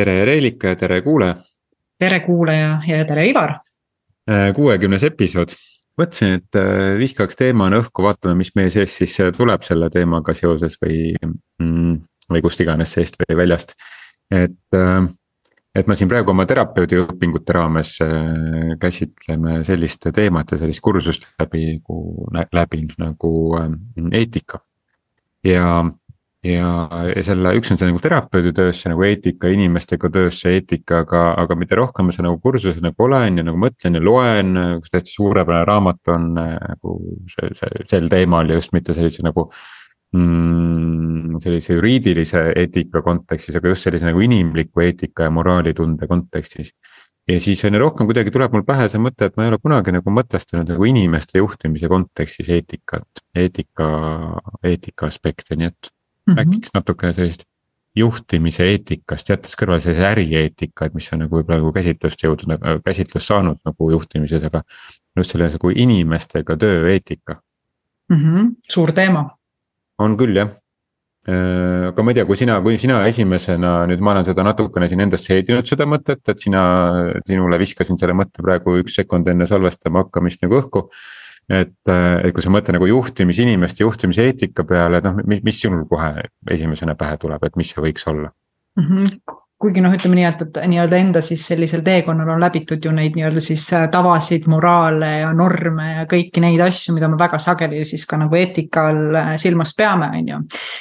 tere, Reelika ja tere, kuulaja. tere, kuulaja ja tere, Ivar. Äh, kuuekümnes episood, mõtlesin, et äh, viskaks teemana õhku, vaatame, mis meie sees siis äh, tuleb selle teemaga seoses või mm,. või kust iganes seest või väljast, et et ma siin praegu oma terapeudi õpingute raames käsitleme sellist teemat ja sellist kursust läbi, läbi nagu eetika. ja ja, ja selle, üks on see nagu terapeudi töösse nagu eetika, inimestega töösse eetika, aga, mida rohkem ma seda nagu kursusel nagu olen ja nagu mõtlen ja loen, üks täitsa suurepärane raamat on nagu see, see sel teemal ja just mitte sellise nagu mm,. sellise juriidilise eetika kontekstis, aga just sellise nagu inimliku eetika ja moraalitunde kontekstis ja siis aina rohkem kuidagi tuleb mul pähe see mõte, et ma ei ole kunagi nagu mõtestanud nagu inimeste juhtimise kontekstis eetikat, eetika, eetika aspekte, nii et mm -hmm. räägiks natuke sellist juhtimise eetikast, jättes kõrvale sellise ärieetika, et mis on nagu võib-olla nagu käsitlust jõudnud, käsitlust saanud nagu juhtimises, aga. just selle nagu inimestega tööeetika mm. -hmm. suur teema. on küll jah äh, aga ma ei tea, kui sina, kui sina esimesena nüüd ma olen seda natukene siin endas seedinud seda mõtet, et sina, sinule viskasin selle mõtte praegu üks sekund enne salvestama hakkamist nagu õhku et, äh, et kui sa mõtled nagu juhtimis, inimeste juhtimise eetika peale, et noh, mis, mis sinul kohe esimesena pähe tuleb, et mis see võiks olla mm? -hmm kuigi noh, ütleme nii, et, et nii-öelda enda siis sellisel teekonnal on läbitud ju neid nii-öelda siis äh, tavasid, moraale ja norme ja kõiki neid asju, mida me väga sageli siis ka nagu eetika all äh, silmas peame, on ju.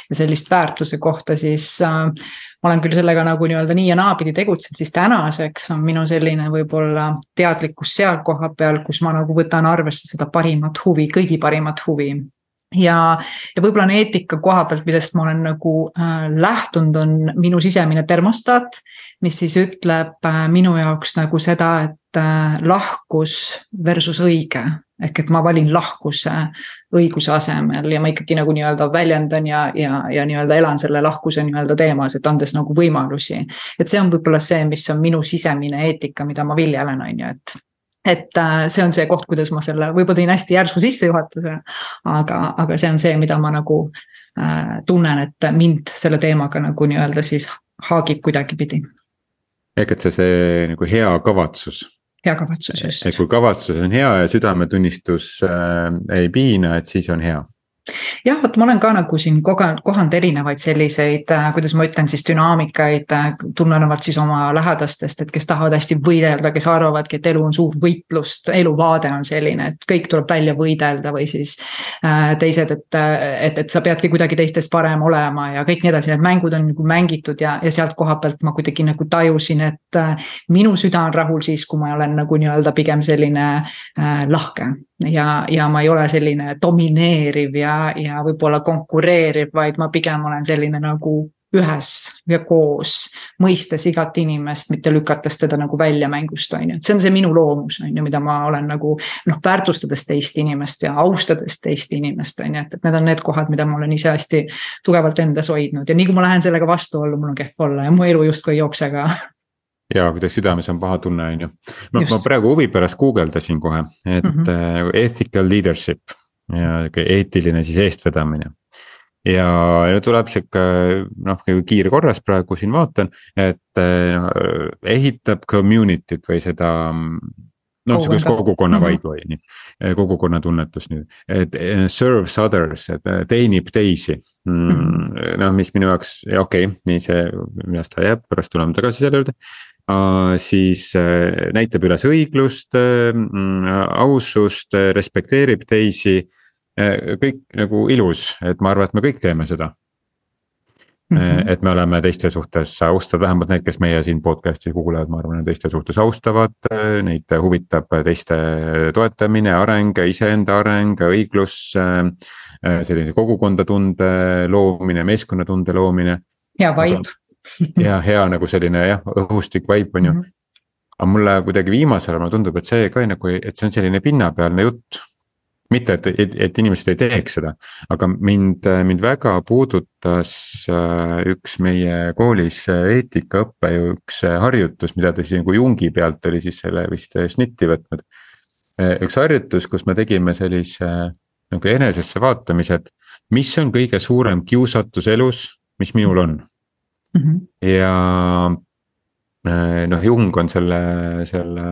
ja sellist väärtuse kohta siis äh, ma olen küll sellega nagu nii-öelda nii ja naapidi tegutsenud, siis tänaseks on minu selline võib-olla teadlikkus seal koha peal, kus ma nagu võtan arvesse seda parimat huvi, kõigi parimat huvi. Ja, ja võib-olla on eetika koha pealt, millest ma olen nagu äh, lähtunud, on minu sisemine termostaat, mis siis ütleb äh, minu jaoks nagu seda, et äh, lahkus versus õige ehk et ma valin lahkuse õiguse asemel ja ma ikkagi nagu nii-öelda väljendan ja, ja, ja nii-öelda elan selle lahkuse nii-öelda teemas, et andes nagu võimalusi. et see on võib-olla see, mis on minu sisemine eetika, mida ma viljelen, on ju, et et äh, see on see koht, kuidas ma selle, võib-olla tõin hästi järsu sissejuhatuse, aga, aga see on see, mida ma nagu äh, tunnen, et mind selle teemaga nagu nii-öelda siis haagib kuidagipidi. ehk et see, see nagu hea kavatsus hea kavatsus just. et kui kavatsus on hea ja südametunnistus äh, ei piina, et siis on hea jah, vot ma olen ka nagu siin kogenud, kohanud erinevaid selliseid, äh, kuidas ma ütlen siis dünaamikaid, äh, tulenevalt siis oma lähedastest, et kes tahavad hästi võidelda, kes arvavadki, et elu on suur võitlus, eluvaade on selline, et kõik tuleb välja võidelda või siis äh,. teised, et, et, et sa peadki kuidagi teistest parem olema ja kõik nii edasi, need mängud on nagu mängitud ja, ja sealt koha pealt ma kuidagi nagu tajusin, et minu süda on rahul siis, kui ma olen nagu nii-öelda pigem selline lahke ja, ja ma ei ole selline domineeriv ja, ja võib-olla konkureeriv, vaid ma pigem olen selline nagu ühes ja koos, mõistes igat inimest, mitte lükates teda nagu välja mängust, on ju, et see on see minu loomus, on ju, mida ma olen nagu noh, väärtustades teist inimest ja austades teist inimest, on ju, et, et need on need kohad, mida ma olen ise hästi tugevalt endas hoidnud. Ja nii kui ma lähen sellega vastuollu, mul on kehv olla ja mu elu justkui ei jookse ka. Ja kuidas südames on paha tunne, on ju. ma, ma praegu huvi pärast guugeldasin kohe, et mm -hmm. ethical leadership ja eetiline siis eestvedamine. ja nüüd tuleb sihuke noh, kiirkorras praegu siin vaatan, et noh, ehitab community't või seda noh, sihukest kogukonna -hmm. vibe'i on ju, kogukonna tunnetust nüüd, et serves others, et teenib teisi mm. -hmm. noh, mis minu jaoks, okei okay,, nii see, millest ta jääb, pärast tuleme tagasi selle juurde siis äh, näitab üles õiglust, äh, ausust, äh, respekteerib teisi. Kõik nagu ilus, et ma arvan, et me kõik teeme seda mm. -hmm. et me oleme teiste suhtes austavad, vähemalt need, kes meie siin podcast'i kuulavad, ma arvan, teiste suhtes austavad, neid huvitab teiste toetamine, areng, iseenda areng, õiglus. sellise kogukonda tunde loomine, meeskonnatunde loomine. hea vibe ja hea nagu selline jah, õhustik vibe on ju mm. -hmm. aga mulle kuidagi viimasel ajal mulle tundub, et see ka nagu, et see on selline pinnapealne jutt. Mitte, et, et, et inimesed ei teeks seda, aga mind, mind väga puudutas äh, üks meie koolis eetikaõppe üks harjutus, mida ta siis nagu Jungi pealt oli siis selle vist snitti võtnud. üks harjutus, kus me tegime sellise nagu enesesse vaatamise, et mis on kõige suurem kiusatus elus, mis minul on mm. -hmm. ja, noh, Jung on selle, selle,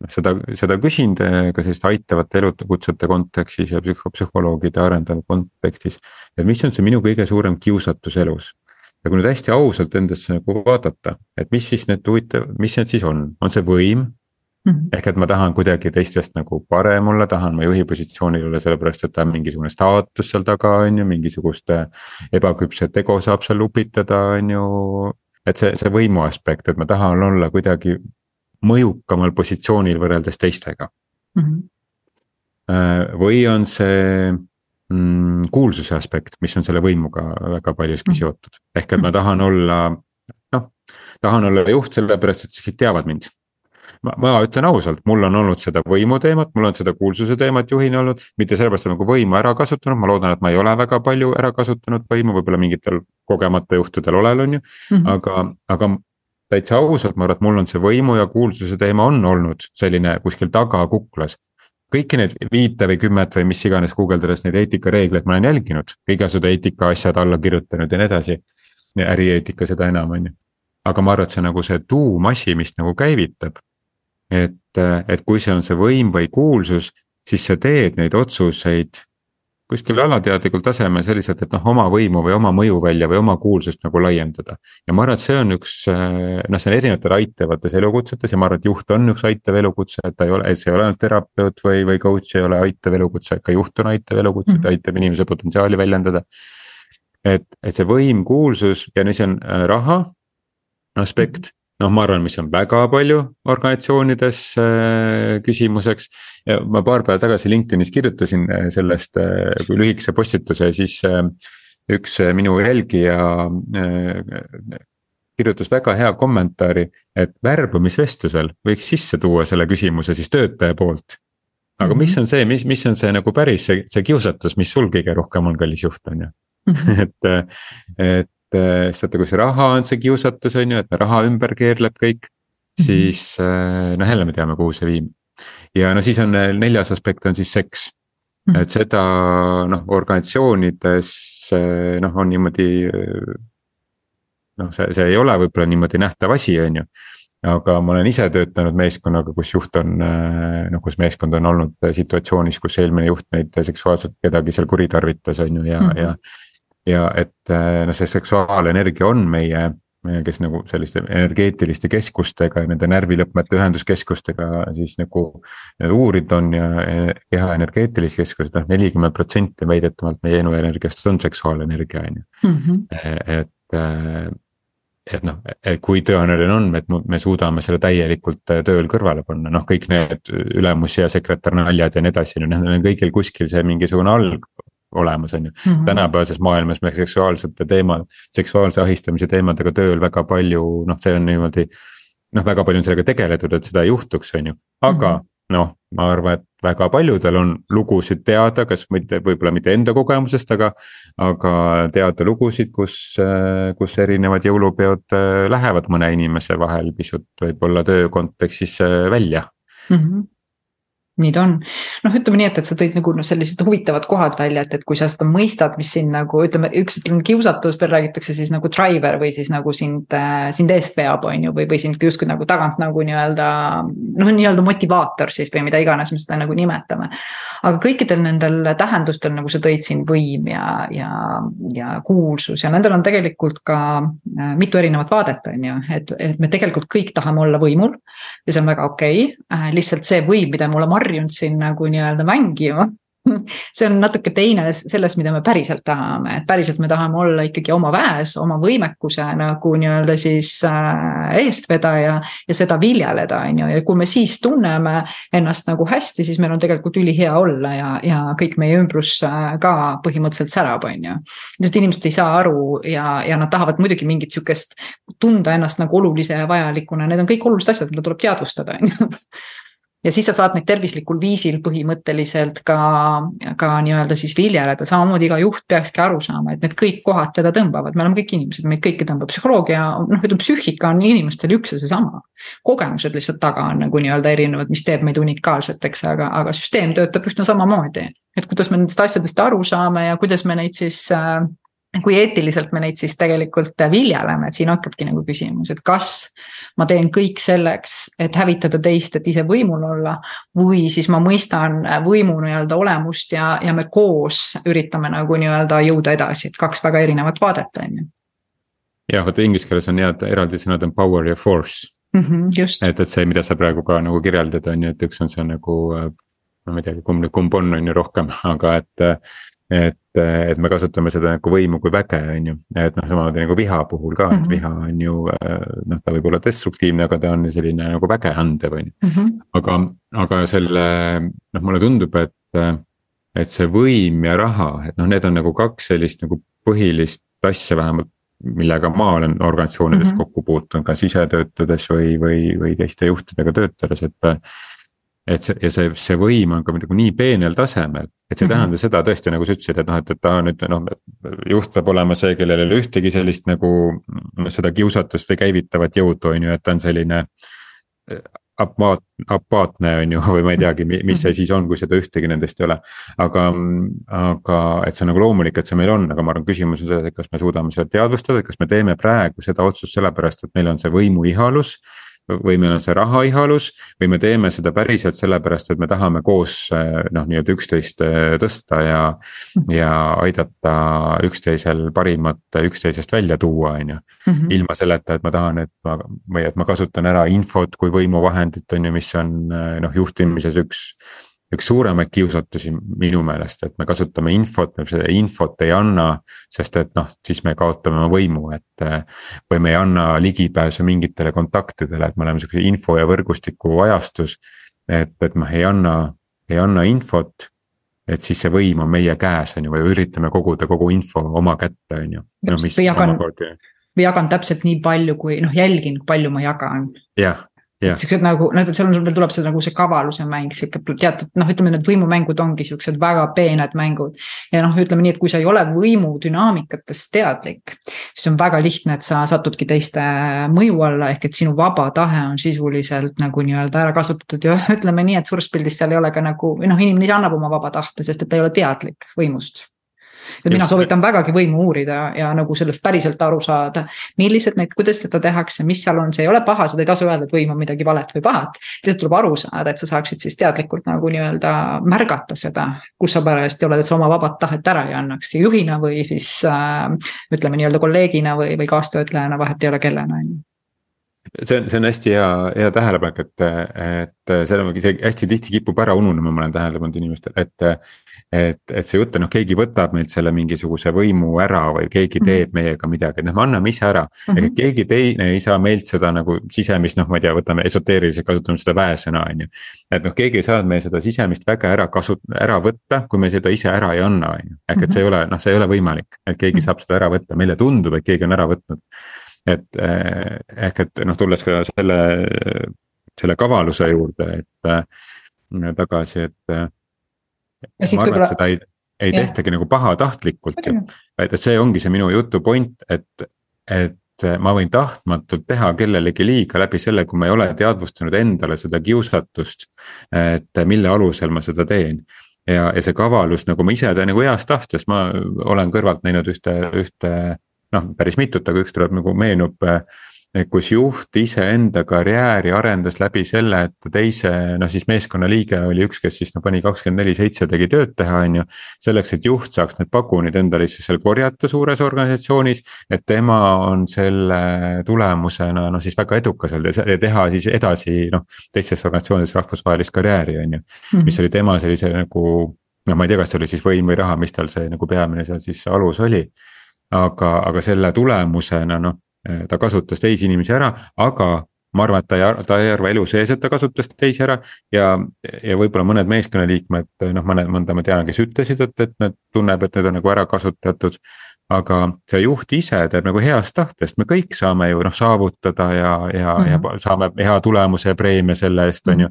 noh seda, seda küsinud ka selliste aitavate elukutsete kontekstis ja psühhopsühholoogide arendamise kontekstis. et mis on see minu kõige suurem kiusatus elus ja kui nüüd hästi ausalt endasse nagu vaadata, et mis siis need huvitav, mis need siis on, on see võim. -hmm. ehk et ma tahan kuidagi teistest nagu parem olla, tahan ma juhi positsioonil olla, sellepärast et ta on mingisugune staatus seal taga, on ju, mingisugust ebaküpset ego saab seal upitada, on ju. Et see, see võimu aspekt, et ma tahan olla kuidagi mõjukamal positsioonil võrreldes teistega mm. -hmm. või on see mm, kuulsuse aspekt, mis on selle võimuga väga paljuski mm. seotud, ehk et ma tahan olla, noh, tahan olla juht sellepärast, et siis kõik teavad mind. Ma, ma ütlen ausalt, mul on olnud seda võimu teemat, mul on seda kuulsuse teemat juhina olnud, mitte sellepärast, et ma nagu võimu ära kasutanud, ma loodan, et ma ei ole väga palju ära kasutanud võimu, võib-olla mingitel kogemata juhtudel olen, on ju mm, -hmm. aga, aga täitsa ausalt, ma arvan, et mul on see võimu ja kuulsuse teema on olnud selline kuskil taga kuklas kõiki neid viite või kümmet või mis iganes guugeldades neid eetikareegleid ma olen jälginud, igasugused eetika asjad alla kirjutanud ja nii edasi. ärieetika seda enam, on ju. aga ma arvan, et see nagu see tuumasi, mis nagu käivitab. Et, et kui see on see võim või kuulsus, siis sa teed neid otsuseid kuskil alateadlikul tasemel selliselt, et noh, oma võimu või oma mõjuvälja või oma kuulsust nagu laiendada. ja ma arvan, et see on üks noh, see on erinevatel aitavates elukutsetes ja ma arvan, et juht on üks aitav elukutse, et ta ei ole, et see ei ole ainult terapeut või, või coach ei ole aitav elukutse, ka juht on aitav elukutse mm, -hmm. ta aitab inimese potentsiaali väljendada. et, et see võim, kuulsus ja siis on äh, raha aspekt noh, ma arvan, mis on väga palju organisatsioonides äh, küsimuseks. ma paar päeva tagasi LinkedInis kirjutasin äh, sellest äh, kui lühikese postituse, siis üks minu jälgija kirjutas väga hea kommentaari, et värbamisvestlusel võiks sisse tuua selle küsimuse siis töötaja poolt. aga mis on see, mis, mis on see nagu päris see, see kiusatus, mis sul kõige rohkem on, kallis juht, on ju. -hmm. et, et et vaata, kui see raha on see kiusatus, on ju, et raha ümber keerleb kõik. siis eh, noh, jälle me teame, kuhu see viib. ja no siis on eh, neljas aspekt on siis seks. Mhm. et seda noh, organisatsioonides eh, noh, on niimoodi. noh, see, see ei ole võib-olla niimoodi nähtav asi, on ju aga ma olen ise töötanud meeskonnaga, kus juht on, noh kus meeskond on olnud situatsioonis, kus eelmine juht neid seksuaalselt kedagi seal kuritarvitas, on ju, ja mm, -hmm. ja ja et äh, noh, see seksuaalenergia on meie, meie, kes nagu selliste energeetiliste keskustega ja nende närvilõpmete ühenduskeskustega siis nagu. uurinud on ja keha energeetilised keskused, noh nelikümmend protsenti väidetavalt meie eluenergiast on seksuaalenergia, on ju. Mhm. et, et noh, kui tõenäoline on, et me suudame selle täielikult tööl kõrvale panna, noh, kõik need ülemus ja sekretär naljad ja nii edasi, noh, neil on kõigil kuskil see mingisugune alg, olemas, on ju mm -hmm.. tänapäevases maailmas me seksuaalsete teemal, seksuaalse ahistamise teemadega tööl väga palju, noh, see on niimoodi. noh, väga palju on sellega tegeletud, et seda ei juhtuks, on ju, aga mm -hmm. noh, ma arvan, et väga paljudel on lugusid teada, kas mitte, võib-olla mitte enda kogemusest, aga. aga teada lugusid, kus, kus erinevad jõulupeod lähevad mõne inimese vahel pisut võib-olla töö kontekstis välja mm. -hmm nii ta on. noh, ütleme nii, et, et sa tõid nagu noh, sellised huvitavad kohad välja, et, et kui sa seda mõistad, mis sind nagu ütleme, üks ütleme kiusatus veel räägitakse siis nagu driver või siis nagu sind, äh, sind eest veab, on ju, või, või sind justkui nagu tagant nagu nii-öelda. noh, nii-öelda motivaator siis või mida iganes me seda nagu nimetame. aga kõikidel nendel tähendustel, nagu sa tõid siin võim ja, ja, ja kuulsus ja nendel on tegelikult ka äh, mitu erinevat vaadet, on ju, et, et me tegelikult kõik tahame olla võimul. ja see on väga okei okay., äh, lihtsalt see võim, mida me oleme harjunud siin nagu nii-öelda mängima see on natuke teine sellest, mida me päriselt tahame, et päriselt me tahame olla ikkagi oma väes, oma võimekuse nagu nii-öelda siis äh, eestvedaja. ja seda viljeleda, on ju, ja kui me siis tunneme ennast nagu hästi, siis meil on tegelikult ülihea olla ja, ja kõik meie ümbrus äh, ka põhimõtteliselt särab, on ju. sest inimesed ei saa aru ja, ja nad tahavad muidugi mingit sihukest tunda ennast nagu olulise ja vajalikuna, need on kõik olulised asjad, mida tuleb teadvustada, on ju ja siis sa saad neid tervislikul viisil põhimõtteliselt ka, ka nii-öelda siis viljeleda, samamoodi iga juht peakski aru saama, et need kõik kohad teda tõmbavad, me oleme kõik inimesed, meid kõiki tõmbab psühholoogia, noh, ütleme psüühika on inimestel üks ja seesama. kogemused lihtsalt taga on nagu nii-öelda erinevad, mis teeb meid unikaalseteks, aga, aga süsteem töötab üsna samamoodi. et kuidas me nendest asjadest aru saame ja kuidas me neid siis äh, kui eetiliselt me neid siis tegelikult viljeleme, et siin hakkabki nagu küsimus, et kas ma teen kõik selleks, et hävitada teist, et ise võimul olla. või siis ma mõistan võimu nii-öelda olemust ja, ja me koos üritame nagu nii-öelda jõuda edasi, et kaks väga erinevat vaadet, on ju. jah, vot inglise keeles on head eraldi sõnad on power ja force mm. -hmm, just. et, et see, mida sa praegu ka nagu kirjeldad, on ju, et üks on see nagu ma ei teagi, kumb, kumb on, on ju rohkem, aga et et, et me kasutame seda nagu võimu kui väge, on ju, et noh, samamoodi nagu viha puhul ka mm, -hmm. et viha on ju noh, ta võib olla destruktiivne, aga ta on selline nagu väge andev, on ju. Mhm. aga, aga selle noh, mulle tundub, et, et see võim ja raha, et noh, need on nagu kaks sellist nagu põhilist asja vähemalt millega ma olen organisatsioonides mm -hmm. kokku puutunud, kas ise töötades või, või, või teiste juhtidega töötades, et et see ja see, see võim on ka nagu nii peenel tasemel, et see ei mm -hmm. tähenda seda tõesti, nagu sa ütlesid, et noh, et, et ta nüüd noh. juht peab olema see, kellel ei ole ühtegi sellist nagu seda kiusatust või käivitavat jõudu, on ju, et ta on selline. apaat-, apaatne on ju, või ma ei teagi, mis see siis on, kui seda ühtegi nendest ei ole. aga, aga et see on nagu loomulik, et see meil on, aga ma arvan, küsimus on selles, et kas me suudame seda teadvustada, kas me teeme praegu seda otsust sellepärast, et meil on see võimuihalus või meil on see rahaihalus või me teeme seda päriselt sellepärast, et me tahame koos noh, nii-öelda üksteist äh, tõsta ja. ja aidata üksteisel parimat üksteisest välja tuua, on ju. Mhm. ilma selleta, et ma tahan, et ma või et ma kasutan ära infot kui võimuvahendit, on ju, mis on noh, juhtimises üks üks suuremaid kiusatusi minu meelest, et me kasutame infot, me seda infot ei anna. sest et noh, siis me kaotame oma võimu, et või me ei anna ligipääsu mingitele kontaktidele, et me oleme sihukese info ja võrgustiku ajastus. et, et noh, ei anna, ei anna infot. et siis see võim on meie käes, on ju, või üritame koguda kogu info oma kätte, on ju. mis omakorda või jagan täpselt nii palju, kui noh, jälgin, palju ma jagan. jah, Yeah. siuksed nagu, noh, seal on, tuleb see nagu see kavaluse mäng, sihuke teatud noh, ütleme need võimumängud ongi siuksed väga peened mängud. ja noh, ütleme nii, et kui sa ei ole võimudünaamikatest teadlik, siis on väga lihtne, et sa satudki teiste mõju alla, ehk et sinu vaba tahe on sisuliselt nagu nii-öelda ära kasutatud ja ütleme nii, et suures pildis seal ei ole ka nagu noh, inimene ise annab oma vaba tahte, sest et ta ei ole teadlik võimust et mina soovitan vägagi võimu uurida ja nagu sellest päriselt aru saada. millised need, kuidas seda tehakse, mis seal on, see ei ole paha, seda ei tasu öelda, et võim on midagi valet või pahat. lihtsalt tuleb aru saada, et sa saaksid siis teadlikult nagu nii-öelda märgata seda, kus sa parajasti oled, et sa oma vabat tahet ära ei annaks juhina või siis äh, ütleme nii-öelda kolleegina või, või kaastöötlejana, vahet ei ole kellena, on ju see on, see on hästi hea, hea tähelepanek, et, et see on hästi tihti kipub ära ununema, ma olen tähele pannud inimestel, et. Et, et see jutt, et noh, keegi võtab meilt selle mingisuguse võimu ära või keegi mhm. teeb meiega midagi, et noh, me anname ise ära mm. -hmm. ehk keegi teine ei saa meilt seda nagu sisemist, noh, ma ei tea, võtame esoteeriliselt, kasutame seda väesõna, on ju. et noh, keegi ei saa meil seda sisemist väge ära kasu-, ära võtta, kui me seda ise ära ei anna, on ju. ehk et see ei ole, noh, see ei ole võimalik, et keegi mhm. saab seda ära võtta, meile tundub, et keegi on ära võtnud et eh, ehk, et noh, tulles ka selle, selle kavaluse juurde, et äh, tagasi, et. Ma arvan, et seda ei, ei ja. tehtagi nagu pahatahtlikult ju, vaid et see ongi see minu jutu point, et, et ma võin tahtmatult teha kellelegi liiga läbi selle, kui ma ei ole teadvustanud endale seda kiusatust. et mille alusel ma seda teen ja, ja see kavalus nagu ma ise teen nagu heast tahtest, ma olen kõrvalt näinud ühte, ühte noh, päris mitut, aga üks tuleb nagu meenub kus juht iseenda karjääri arendas läbi selle, et ta teise, noh siis meeskonnaliige oli üks, kes siis no pani kakskümmend neli seitse tegi tööd teha, on ju. selleks, et juht saaks need pagunid endale siis seal korjata suures organisatsioonis. et tema on selle tulemusena noh, siis väga edukas olnud ja teha siis edasi noh, teistes organisatsioonides rahvusvahelist karjääri, on ju. mis mhm. oli tema sellise nagu noh, ma ei tea, kas see oli siis võim või raha, mis tal see nagu peamine seal siis alus oli aga, aga selle tulemusena noh, ta kasutas teisi inimesi ära, aga ma arvan, et ta ei, ta ei arva elu sees, et ta kasutas teisi ära ja, ja võib-olla mõned meeskonnaliikmed, noh, mõned, mõnda ma tean, kes ütlesid, et, et nad tunneb, et need on nagu ära kasutatud. aga see juht ise teeb nagu heast tahtest, me kõik saame ju noh saavutada ja, ja mm, -hmm. ja mhm. saame hea tulemuse ja preemia selle eest, on ju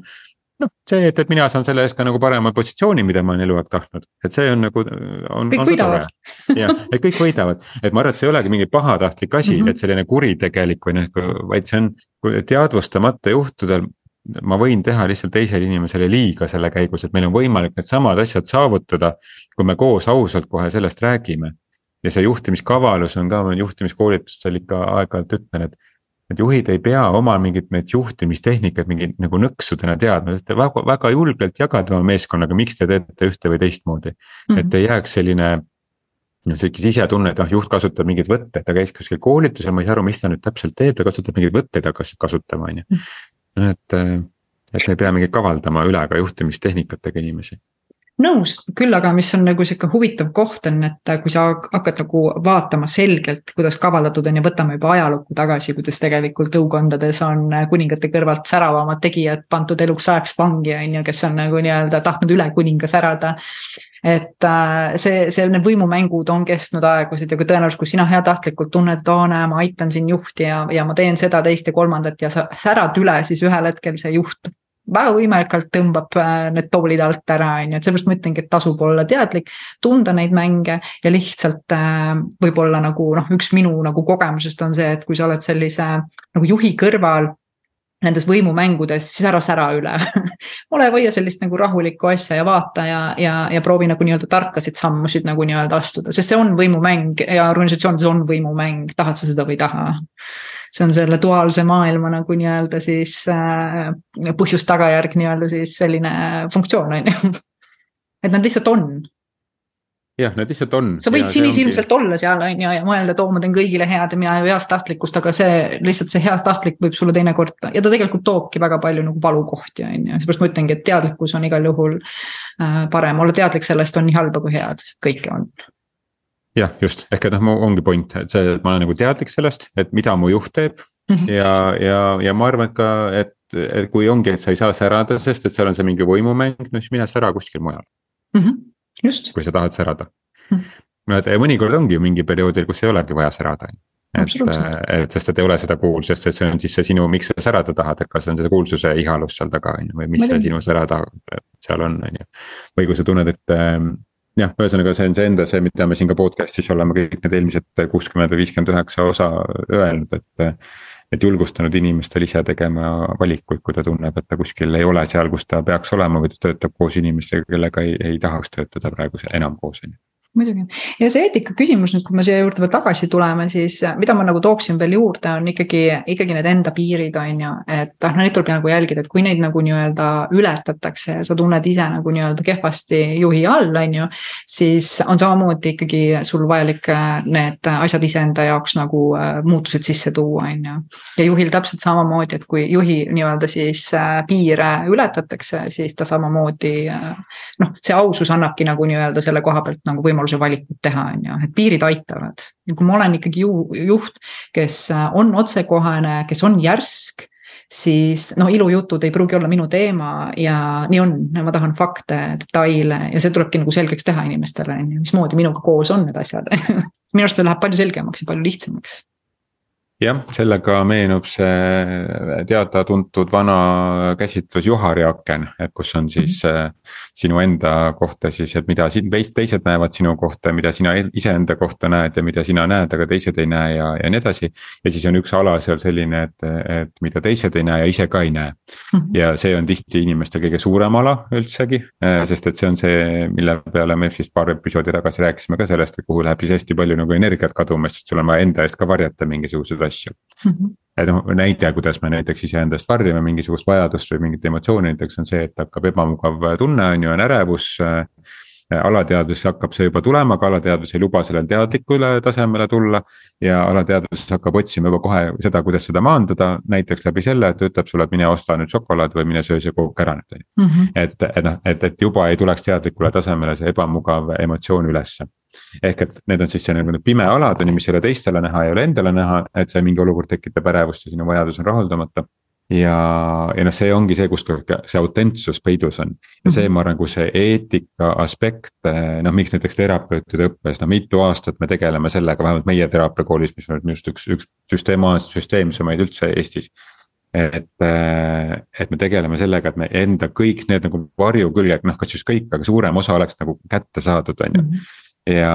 noh, see, et, et mina saan selle eest ka nagu parema positsiooni, mida ma olen eluaeg tahtnud, et see on nagu, on. kõik võidavad. jah, et kõik võidavad, et ma arvan, et see ei olegi mingi pahatahtlik asi mm, -hmm. et selline kuritegelik või noh, vaid see on teadvustamata juhtudel. ma võin teha lihtsalt teisele inimesele liiga selle käigus, et meil on võimalik needsamad asjad saavutada, kui me koos ausalt kohe sellest räägime ja see juhtimiskavalus on ka, ma juhtimiskoolitustel ikka aeg-ajalt ütlen, et et juhid ei pea oma mingit neid juhtimistehnikat mingi nagu nõksudena teadma, te väga, väga julgelt jagate oma meeskonnaga, miks te teete ühte või teistmoodi mm. -hmm. et ei jääks selline. noh, sihuke sisetunne, et noh, juht kasutab mingeid võtteid, ta käis kuskil koolitusel, ma ei saa aru, mis ta nüüd täpselt teeb, ta kasutab mingeid võtteid hakkas kasutama, on ju. noh, et, et me ei pea mingeid kavaldama üle ka juhtimistehnikatega inimesi nõus, küll aga, mis on nagu sihuke huvitav koht on, et kui sa hakkad nagu vaatama selgelt, kuidas kavaldatud on ja võtame juba ajalukku tagasi, kuidas tegelikult tõukondades on kuningate kõrvalt säravamad tegijad pandud eluks ajaks vangi, on ju, kes on nagu nii-öelda tahtnud üle kuninga särada. et äh, see, see, need võimumängud on kestnud aegusid ja kui tõenäoliselt, kui sina heatahtlikult tunned, et aa näe, ma aitan siin juhti ja, ja ma teen seda, teist ja kolmandat ja sa särad üle, siis ühel hetkel see juht väga võimekalt tõmbab äh, need toolid alt ära, on ju, et seepärast ma ütlengi, et tasub olla teadlik, tunda neid mänge ja lihtsalt äh, võib-olla nagu noh, üks minu nagu kogemusest on see, et kui sa oled sellise nagu juhi kõrval nendes võimumängudes, siis ära sära üle. Ole, hoia sellist nagu rahulikku asja ja vaata ja, ja, ja proovi nagu nii-öelda tarkasid sammusid nagu nii-öelda astuda, sest see on võimumäng ja organisatsioonides on võimumäng, tahad sa seda või ei taha see on selle duaalse maailma nagu nii-öelda siis äh, põhjus-tagajärg nii-öelda siis selline funktsioon, on ju. et nad lihtsalt on. jah, nad lihtsalt on. sa võid sinisilmselt ongi... olla seal, on ju, ja mõelda, et oo, ma teen kõigile head ja mina ju heast tahtlikkust, aga see lihtsalt see heast tahtlik võib sulle teinekord ja ta tegelikult toobki väga palju nagu valukohti, on ju, seepärast ma ütlengi, et teadlikkus on igal juhul äh, parem, olla teadlik sellest on nii halba kui head, kõike on jah, just, ehk et noh, ongi point, et see, et ma olen nagu teadlik sellest, et mida mu juht teeb. -hmm. ja, ja, ja ma arvan, et ka, et, et kui ongi, et sa ei saa särada, sest et seal on see mingi võimumäng, no siis mine sära kuskil mujal mm. -hmm. just. kui sa tahad särada mm. -hmm. no et mõnikord ongi ju mingi perioodil, kus ei olegi vaja särada. et, et sest, et ei ole seda kuulsust, et see on siis see sinu, miks sa särada tahad, et kas on see kuulsuse ihalus seal taga on ju, või mis see sinu särada seal on, on ju. või kui sa tunned, et jah, ühesõnaga, see on see enda see, mida me siin ka podcast'is oleme kõik need eelmised kuuskümmend või viiskümmend üheksa osa öelnud, et. et julgustanud inimestel ise tegema valikuid, kui ta tunneb, et ta kuskil ei ole seal, kus ta peaks olema või ta töötab koos inimestega, kellega ei, ei tahaks töötada praegu enam koos, on ju muidugi ja see eetika küsimus nüüd, kui me siia juurde veel tagasi tuleme, siis äh, mida ma nagu tooksin veel juurde, on ikkagi, ikkagi need enda piirid, on ju. et noh, neid tuleb nagu jälgida, et kui neid nagu nii-öelda ületatakse ja sa tunned ise nagu nii-öelda kehvasti juhi all, on ju. siis on samamoodi ikkagi sul vajalik äh, need asjad iseenda jaoks nagu äh, muutused sisse tuua, on ju. ja juhil täpselt samamoodi, et kui juhi nii-öelda siis piire ületatakse, siis ta samamoodi noh, see ausus annabki nagu nii-öelda selle koha pealt nagu võimaluse võimaluse valikut teha, on ju, et piirid aitavad. ja kui ma olen ikkagi ju, juht, kes äh, on otsekohene, kes on järsk siis noh, ilujutud ei pruugi olla minu teema ja nii on, ma tahan fakte, detaile ja see tulebki nagu selgeks teha inimestele, on ju, mismoodi minuga koos on need asjad. Minu arust läheb palju selgemaks ja palju lihtsamaks jah, sellega meenub see teada-tuntud vana käsitlus juhari aken, et kus on siis mm -hmm. sinu enda kohta siis, et mida siin teised näevad sinu kohta, mida sina iseenda kohta näed ja mida sina näed, aga teised ei näe ja, ja nii edasi. ja siis on üks ala seal selline, et, et mida teised ei näe ja ise ka ei näe mm. -hmm. ja see on tihti inimeste kõige suurem ala üldsegi, äh, sest et see on see, mille peale me siis paar episoodi tagasi rääkisime ka sellest, et kuhu läheb siis hästi palju nagu energiat kaduma, sest sul on vaja enda eest ka varjata mingisuguseid asju mm. -hmm. et noh, näide, kuidas me näiteks iseendast varjame mingisugust vajadust või mingit emotsiooni, näiteks on see, et hakkab ebamugav tunne, on ju, on ärevus äh, alateadvuses hakkab see juba tulema, aga alateadvus ei luba sellel teadlikule tasemele tulla. ja alateadvuses hakkab otsima juba kohe seda, kuidas seda maandada, näiteks läbi selle, et ütleb sulle, et mine osta nüüd šokolaad või mine söö see kook ära nüüd on ju. Mhm. et, et noh, et, et juba ei tuleks teadlikule tasemele see ebamugav emotsioon ülesse ehk et need on siis see nagu need pime alad on ju, mis ei ole teistele näha, ei ole endale näha, et see mingi olukord tekitab ärevust ja sinu vajadus on rahuldamata. Ja, ja noh, see ongi see, kus see autentsus peidus on. Ja see, ma arvan, kus see eetika aspekt, noh, miks näiteks terapeutide õppes, no mitu aastat me tegeleme sellega, vähemalt meie teraapiakoolis, mis on just üks, üks süsteemaalselt süsteemsemaid üldse Eestis. Et, et me tegeleme sellega, et me enda kõik need nagu varjuküljed, noh, kas just kõik, aga suurem osa oleks nagu kätte saadud, on ju. Mhm. Ja,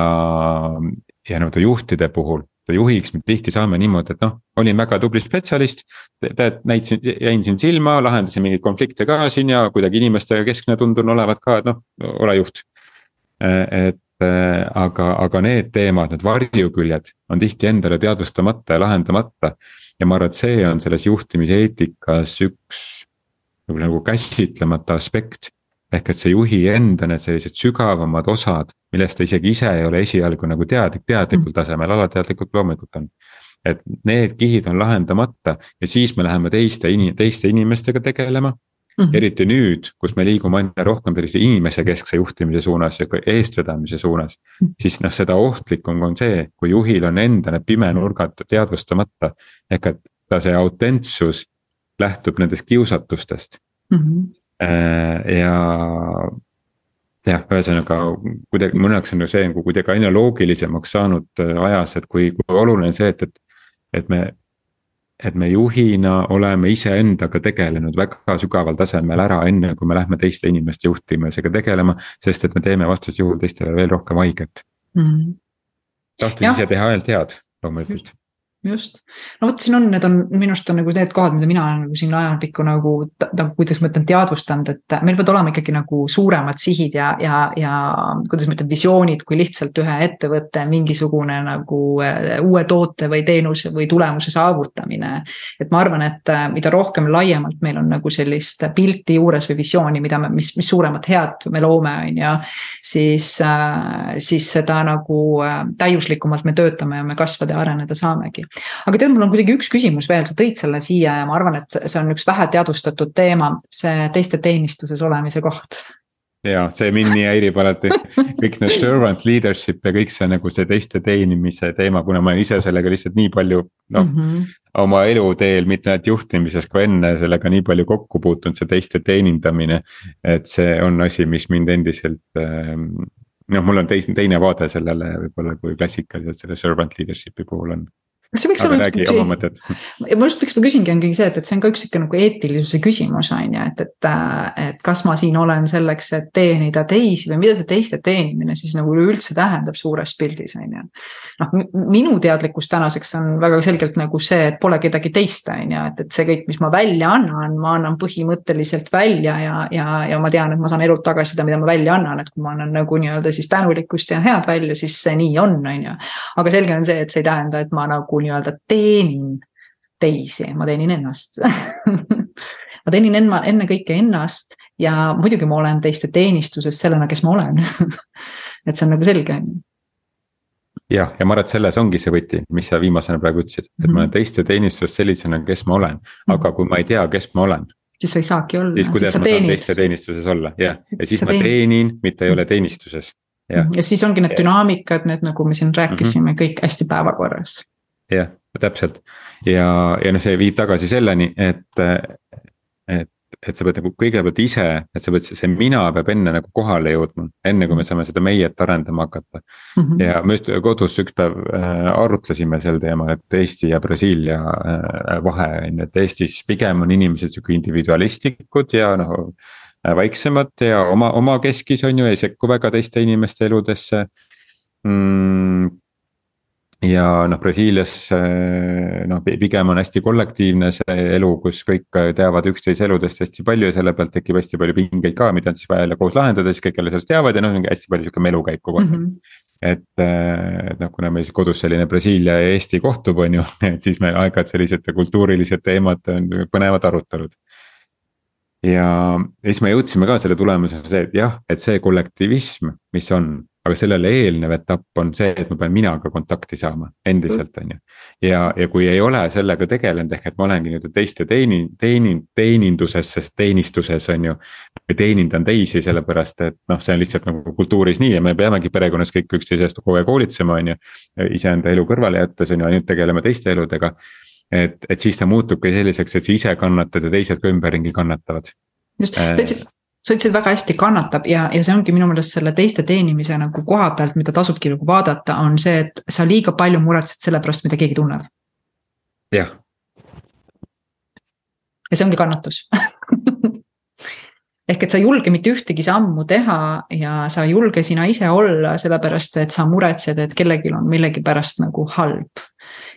ja nii-öelda juhtide puhul juhiks me tihti saame niimoodi, et noh, olin väga tubli spetsialist. tead, näitasin, jäin siin silma, lahendasin mingeid konflikte ka siin ja kuidagi inimestega keskne tundun olevat ka, et noh, ole juht. et, aga, aga need teemad, need varjuküljed on tihti endale teadvustamata ja lahendamata. ja ma arvan, et see on selles juhtimiseetikas üks nagu, nagu käsitlemata aspekt. Ehk et see juhi enda need sellised sügavamad osad, millest ta isegi ise ei ole esialgu nagu teadlik, teadlikul tasemel, alateadlikult loomulikult on et need kihid on lahendamata ja siis me läheme teiste in-, teiste inimestega tegelema Mm -hmm. eriti nüüd, kus me liigume aina rohkem sellise inimesekeskse juhtimise suunas ja ka eestvedamise suunas mm. -hmm. siis noh, seda ohtlikum on see, kui juhil on enda need pimenurgad teadvustamata. ehk et ta see autentsus lähtub nendest kiusatustest mm. -hmm. Ja, jah, ühesõnaga kuidagi mõne jaoks on ju see nagu kuidagi aina loogilisemaks saanud äh, ajas, et kui, kui oluline on see, et, et. et me et me juhina oleme iseendaga tegelenud väga sügaval tasemel ära, enne kui me lähme teiste inimeste juhtimisega tegelema, sest et me teeme vastasjuhul teistele veel rohkem haiget. Mm. -hmm.. tahtes ise teha ainult head, loomulikult just, no vot, siin on, need on minu arust on nagu need kohad, mida mina olen nagu siin ajapikku nagu, nagu kuidas ma ütlen, teadvustanud, et meil peavad olema ikkagi nagu suuremad sihid ja, ja, ja kuidas ma ütlen, visioonid, kui lihtsalt ühe ettevõtte mingisugune nagu äh, uue toote või teenuse või tulemuse saavutamine. et ma arvan, et äh, mida rohkem laiemalt meil on nagu sellist pilti juures või visiooni, mida me, mis, mis suuremat head me loome, on ju. siis, äh, siis seda nagu täiuslikumalt me töötame ja me kasvada ja areneda saamegi aga tead, mul on kuidagi üks küsimus veel, sa tõid selle siia ja ma arvan, et see on üks vähe teadvustatud teema, see teiste teenistuses olemise koht ja see mind nii häirib alati, kõik need servant leadership ja kõik see nagu see teiste teenimise teema, kuna ma olen ise sellega lihtsalt nii palju noh mm -hmm. oma eluteel, mitte ainult juhtimises, ka enne sellega nii palju kokku puutunud, see teiste teenindamine. et see on asi, mis mind endiselt ähm, noh, mul on teis-, teine vaade sellele võib-olla kui klassikaliselt selle servant leadership'i puhul on kas see võiks olla räägi oma mõtted. ma just, miks ma küsingi, ongi see, et, et see on ka üks sihuke nagu eetilisuse küsimus, on ju, et, et. et kas ma siin olen selleks, et teenida teisi või mida see teiste teenimine siis nagu üleüldse tähendab suures pildis, on ju. noh, minu teadlikkus tänaseks on väga selgelt nagu see, et pole kedagi teist, on ju, et, et see kõik, mis ma välja annan, ma annan põhimõtteliselt välja ja, ja, ja ma tean, et ma saan elult tagasi seda, mida ma välja annan, et kui ma annan nagu nii-öelda siis tänulikkust ja head välja, siis see nii on, on ju. aga selge on see, et see ei tähenda, et ma nagu nii-öelda teenin teisi, ma teenin ennast ma teenin enna, ennekõike ennast ja muidugi ma olen teiste teenistuses sellena, kes ma olen et see on nagu selge, on ju jah, ja ma arvan, et selles ongi see võti, mis sa viimasena praegu ütlesid, et mm -hmm. ma olen mhm. teiste teenistuses sellisena, kes ma olen, aga mhm. kui ma ei tea, kes ma olen. siis sa ei saagi olla. siis kuidas ma teenid. saan teiste teenistuses olla, jah, ja siis, siis ma teenin, mitte ei ole teenistuses. ja, ja siis ongi need dünaamikad, need nagu me siin rääkisime mm, -hmm. kõik hästi päevakorras jah, täpselt ja, ja noh, see viib tagasi selleni, et, et et sa pead nagu kõigepealt ise, et sa pead, see mina peab enne nagu kohale jõudma, enne kui me saame seda meiet arendama hakata mm. -hmm. ja me just kodus üks päev äh, arutlesime sel teemal, et Eesti ja Brasiilia äh, vahe on ju, et Eestis pigem on inimesed sihuke individualistlikud ja noh. vaiksemad ja oma, omakeskis on ju, ei sekku väga teiste inimeste eludesse mm, ja noh, Brasiilias noh, pigem on hästi kollektiivne see elu, kus kõik teavad üksteise eludest hästi palju ja selle pealt tekib hästi palju pingeid ka, mida on siis vaja jälle koos lahendada, siis kõik jälle sellest teavad ja noh, hästi palju sihuke melukäik kogu aeg mm. -hmm et, et noh, kuna meil siis kodus selline Brasiilia ja Eesti kohtub, on ju, et siis meil aeg-ajalt sellised kultuurilised teemad on põnevad arutelud. ja siis me jõudsime ka selle tulemusena see, et jah, et see kollektivism, mis on aga sellele eelnev etapp on see, et ma pean minaga kontakti saama endiselt, on ju. ja, ja kui ei ole sellega tegelenud, ehk et ma olengi nii-öelda teiste teeni-, teeni-, teeninduses, sest teenistuses on ju. või teenindan teisi, sellepärast et noh, see on lihtsalt nagu kultuuris nii ja me peamegi perekonnas kõik üksteise eest kogu aeg hoolitsema, on ju. iseenda elu kõrvale jättes on ju, ainult tegeleme teiste eludega. et, et siis ta muutubki selliseks, et sa ise kannatad ja teised ka ümberringi kannatavad. just, sa ütlesid sa ütlesid väga hästi kannatab ja, ja see ongi minu meelest selle teiste teenimise nagu koha pealt, mida tasubki nagu vaadata, on see, et sa liiga palju muretsed selle pärast, mida keegi tunneb. jah. ja see ongi kannatus ehk et sa ei julge mitte ühtegi sammu teha ja sa ei julge sina ise olla, sellepärast et sa muretsed, et kellelgi on millegipärast nagu halb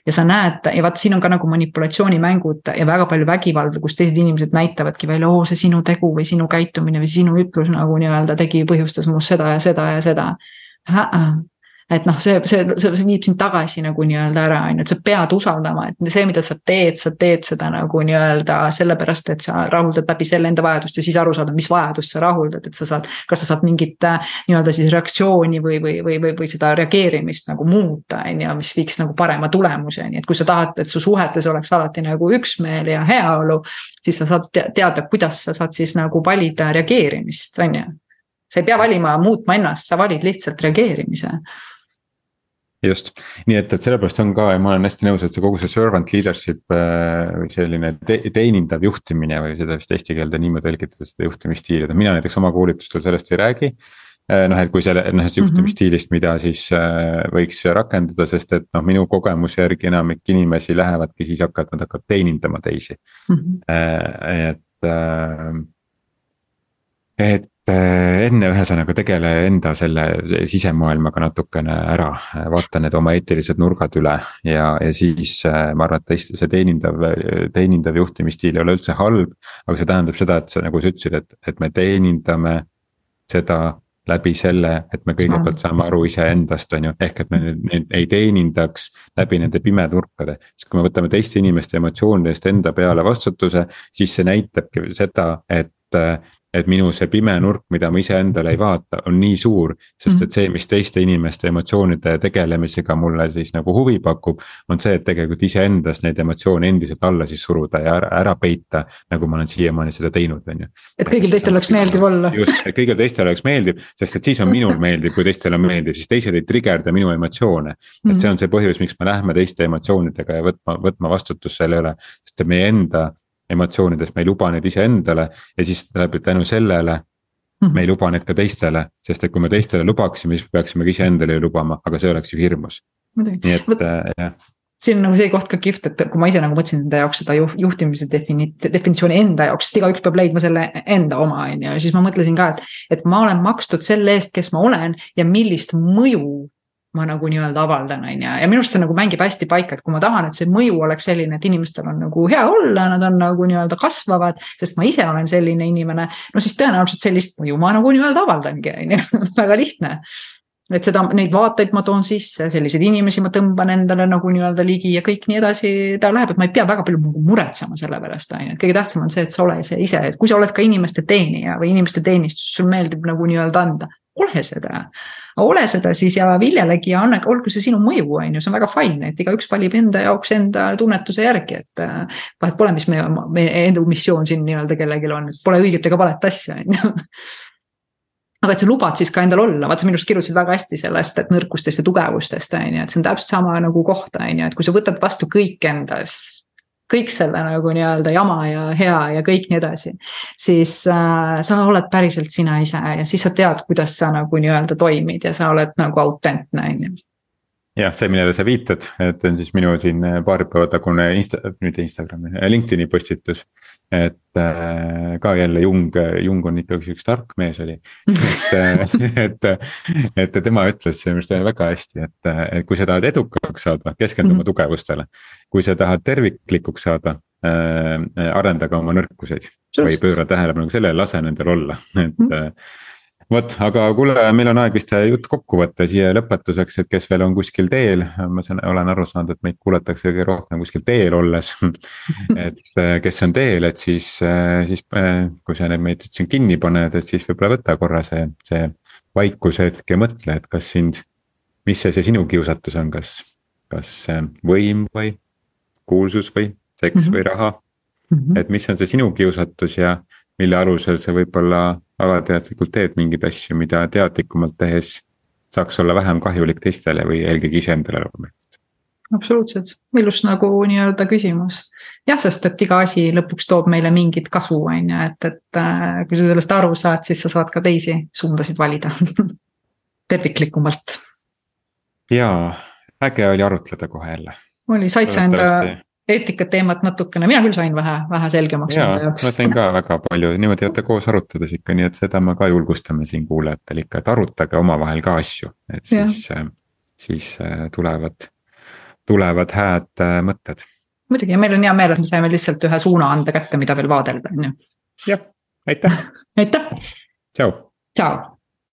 ja sa näed ja vaata, siin on ka nagu manipulatsioonimängud ja väga palju vägivalda, kus teised inimesed näitavadki välja, oo, see sinu tegu või sinu käitumine või sinu ütlus nagu nii-öelda tegi, põhjustas must seda ja seda ja seda. Et noh, see, see, see viib sind tagasi nagu nii-öelda ära, on ju, et sa pead usaldama, et see, mida sa teed, sa teed seda nagu nii-öelda sellepärast, et sa rahuldad läbi selle enda vajadust ja siis aru saada, mis vajadust sa rahuldad, et sa saad. kas sa saad mingit äh, nii-öelda siis reaktsiooni või, või, või, või, või seda reageerimist nagu muuta, on ju, mis viiks nagu parema tulemuseni, et kui sa tahad, et su suhetes oleks alati nagu üksmeel ja heaolu. siis sa saad teada, kuidas sa saad siis nagu valida reageerimist, on ju sa ei pea valima, muutma ennast, sa valid lihtsalt reageerimise just, nii et, et sellepärast on ka ja ma olen hästi nõus, et see kogu see servant leadership äh, või selline te, teenindav juhtimine või seda vist eesti keelde niimoodi tõlgitada, seda juhtimisstiili, et mina näiteks oma koolitustel sellest ei räägi äh, noh, et kui selle, noh, sellest mhm. juhtimisstiilist, mida siis äh, võiks rakendada, sest et noh, minu kogemuse järgi enamik inimesi lähevadki siis hakkavad, nad hakkavad teenindama teisi mm. -hmm. et et enne ühesõnaga tegele enda selle sisemaailmaga natukene ära, vaata need oma eetilised nurgad üle ja, ja siis äh, ma arvan, et tõesti see teenindav, teenindav juhtimisstiil ei ole üldse halb. aga see tähendab seda, et sa nagu sa ütlesid, et, et me teenindame seda läbi selle, et me kõigepealt saame aru iseendast, on ju, ehk et me neid ei teenindaks läbi nende pimenurkade. sest kui me võtame teiste inimeste emotsioonide eest enda peale vastutuse, siis see näitabki seda, et et minu see pime nurk, mida ma iseendale ei vaata, on nii suur. sest et see, mis teiste inimeste emotsioonide tegelemisega mulle siis nagu huvi pakub, on see, et tegelikult iseendas neid emotsioone endiselt alla siis suruda ja ära, ära peita. nagu ma olen siiamaani seda teinud, on ju. et kõigil teistel oleks meeldiv olla. just, et kõigil teistel oleks meeldiv, sest et siis on minul meeldiv, kui teistele on meeldiv, siis teised ei trigerda minu emotsioone. et see on see põhjus, miks me lähme teiste emotsioonidega ja võtma, võtma vastutust selle üle, sest et meie enda emotsioonidest, me ei luba neid iseendale ja siis läbi tänu sellele me ei luba neid ka teistele, sest et kui me teistele lubaksime, siis peaksime ka iseendale lubama, aga see oleks ju hirmus. nii et Võt, äh, jah siin on nagu see koht ka kihvt, et kui ma ise nagu mõtlesin enda jaoks seda juhtimise defini-, definitsiooni enda jaoks, sest igaüks peab leidma selle enda oma, on ju, ja siis ma mõtlesin ka, et. et ma olen makstud selle eest, kes ma olen ja millist mõju ma nagu nii-öelda avaldan, on ju, ja minu arust see nagu mängib hästi paika, et kui ma tahan, et see mõju oleks selline, et inimestel on nagu hea olla, nad on nagu nii-öelda kasvavad. sest ma ise olen selline inimene, no siis tõenäoliselt sellist mõju ma nagu nii-öelda avaldangi, on ju, väga lihtne. et seda, neid vaateid ma toon sisse, selliseid inimesi ma tõmban endale nagu nii-öelda ligi ja kõik nii edasi ta läheb, et ma ei pea väga palju nagu muretsema selle pärast, on ju, et kõige tähtsam on see, et sa ole see ise, et kui sa oled ka inimeste teenija või inimeste teenistus, sul meeldib nagu nii-öelda anda, ole seda ole seda siis ja viljelegi ja anna, olgu see sinu mõju, on ju, see on väga fine, et igaüks valib enda jaoks enda tunnetuse järgi, et. Äh, vahet pole, mis meie, meie enda missioon siin nii-öelda kellelgi on, et pole õiget ega valet asja, on ju aga et sa lubad siis ka endal olla, vaata sa minu arust kirjutasid väga hästi sellest, et nõrkustest ja tugevustest on ju, et see on täpselt sama nagu koht on ju, et kui sa võtad vastu kõik endas kõik selle nagu nii-öelda jama ja hea ja kõik nii edasi. siis äh, sa oled päriselt sina ise ja siis sa tead, kuidas sa nagu nii-öelda toimid ja sa oled nagu autentne, on ju jah, see, millele sa viitad, et on siis minu siin paari päeva tagune Insta, mitte Instagrami, LinkedIn'i postitus. Et äh, ka jälle Jung, Jung on ikkagi üks tark mees oli, et, et, et tema ütles minu arust väga hästi, et, et kui sa tahad edukaks saada, keskendu oma mm -hmm. tugevustele. kui sa tahad terviklikuks saada äh,, arendage oma nõrkuseid või pööra tähelepanu sellele, lase nendel olla, et mm. -hmm vot, aga kuule, meil on aeg vist jutt kokku võtta siia lõpetuseks, et kes veel on kuskil teel, ma saan, olen aru saanud, et meid kuulatakse kõige rohkem kuskil teel olles. et äh, kes on teel, et siis, äh, siis äh, kui sa need meid siin kinni paned, et siis võib-olla võta korra see, see vaikushetk ja mõtle, et kas sind. mis see, see sinu kiusatus on, kas, kas võim või kuulsus või seks mm -hmm. või raha mm. -hmm. et mis on see sinu kiusatus ja mille alusel sa võib-olla alateadlikult teed mingeid asju, mida teadlikumalt tehes saaks olla vähem kahjulik teistele või eelkõige iseendale loomulikult. absoluutselt, ilus nagu nii-öelda küsimus. jah, sest et iga asi lõpuks toob meile mingit kasu, on ju, et, et äh, kui sa sellest aru saad, siis sa saad ka teisi suundasid valida terviklikumalt. jaa, äge oli arutleda kohe jälle. oli, said sa enda eetikateemat natukene, mina küll sain vähe, vähe selgemaks. jaa, ma sain ka väga palju, niimoodi olete koos arutades ikka, nii et seda me ka julgustame siin kuulajatele ikka, et arutage omavahel ka asju, et siis, äh, siis äh, tulevad, tulevad hääd äh, mõtted. muidugi ja meil on hea meel, et me saime lihtsalt ühe suuna anda kätte, mida veel vaadelda, on ju. jah, aitäh aitäh. tšau. tšau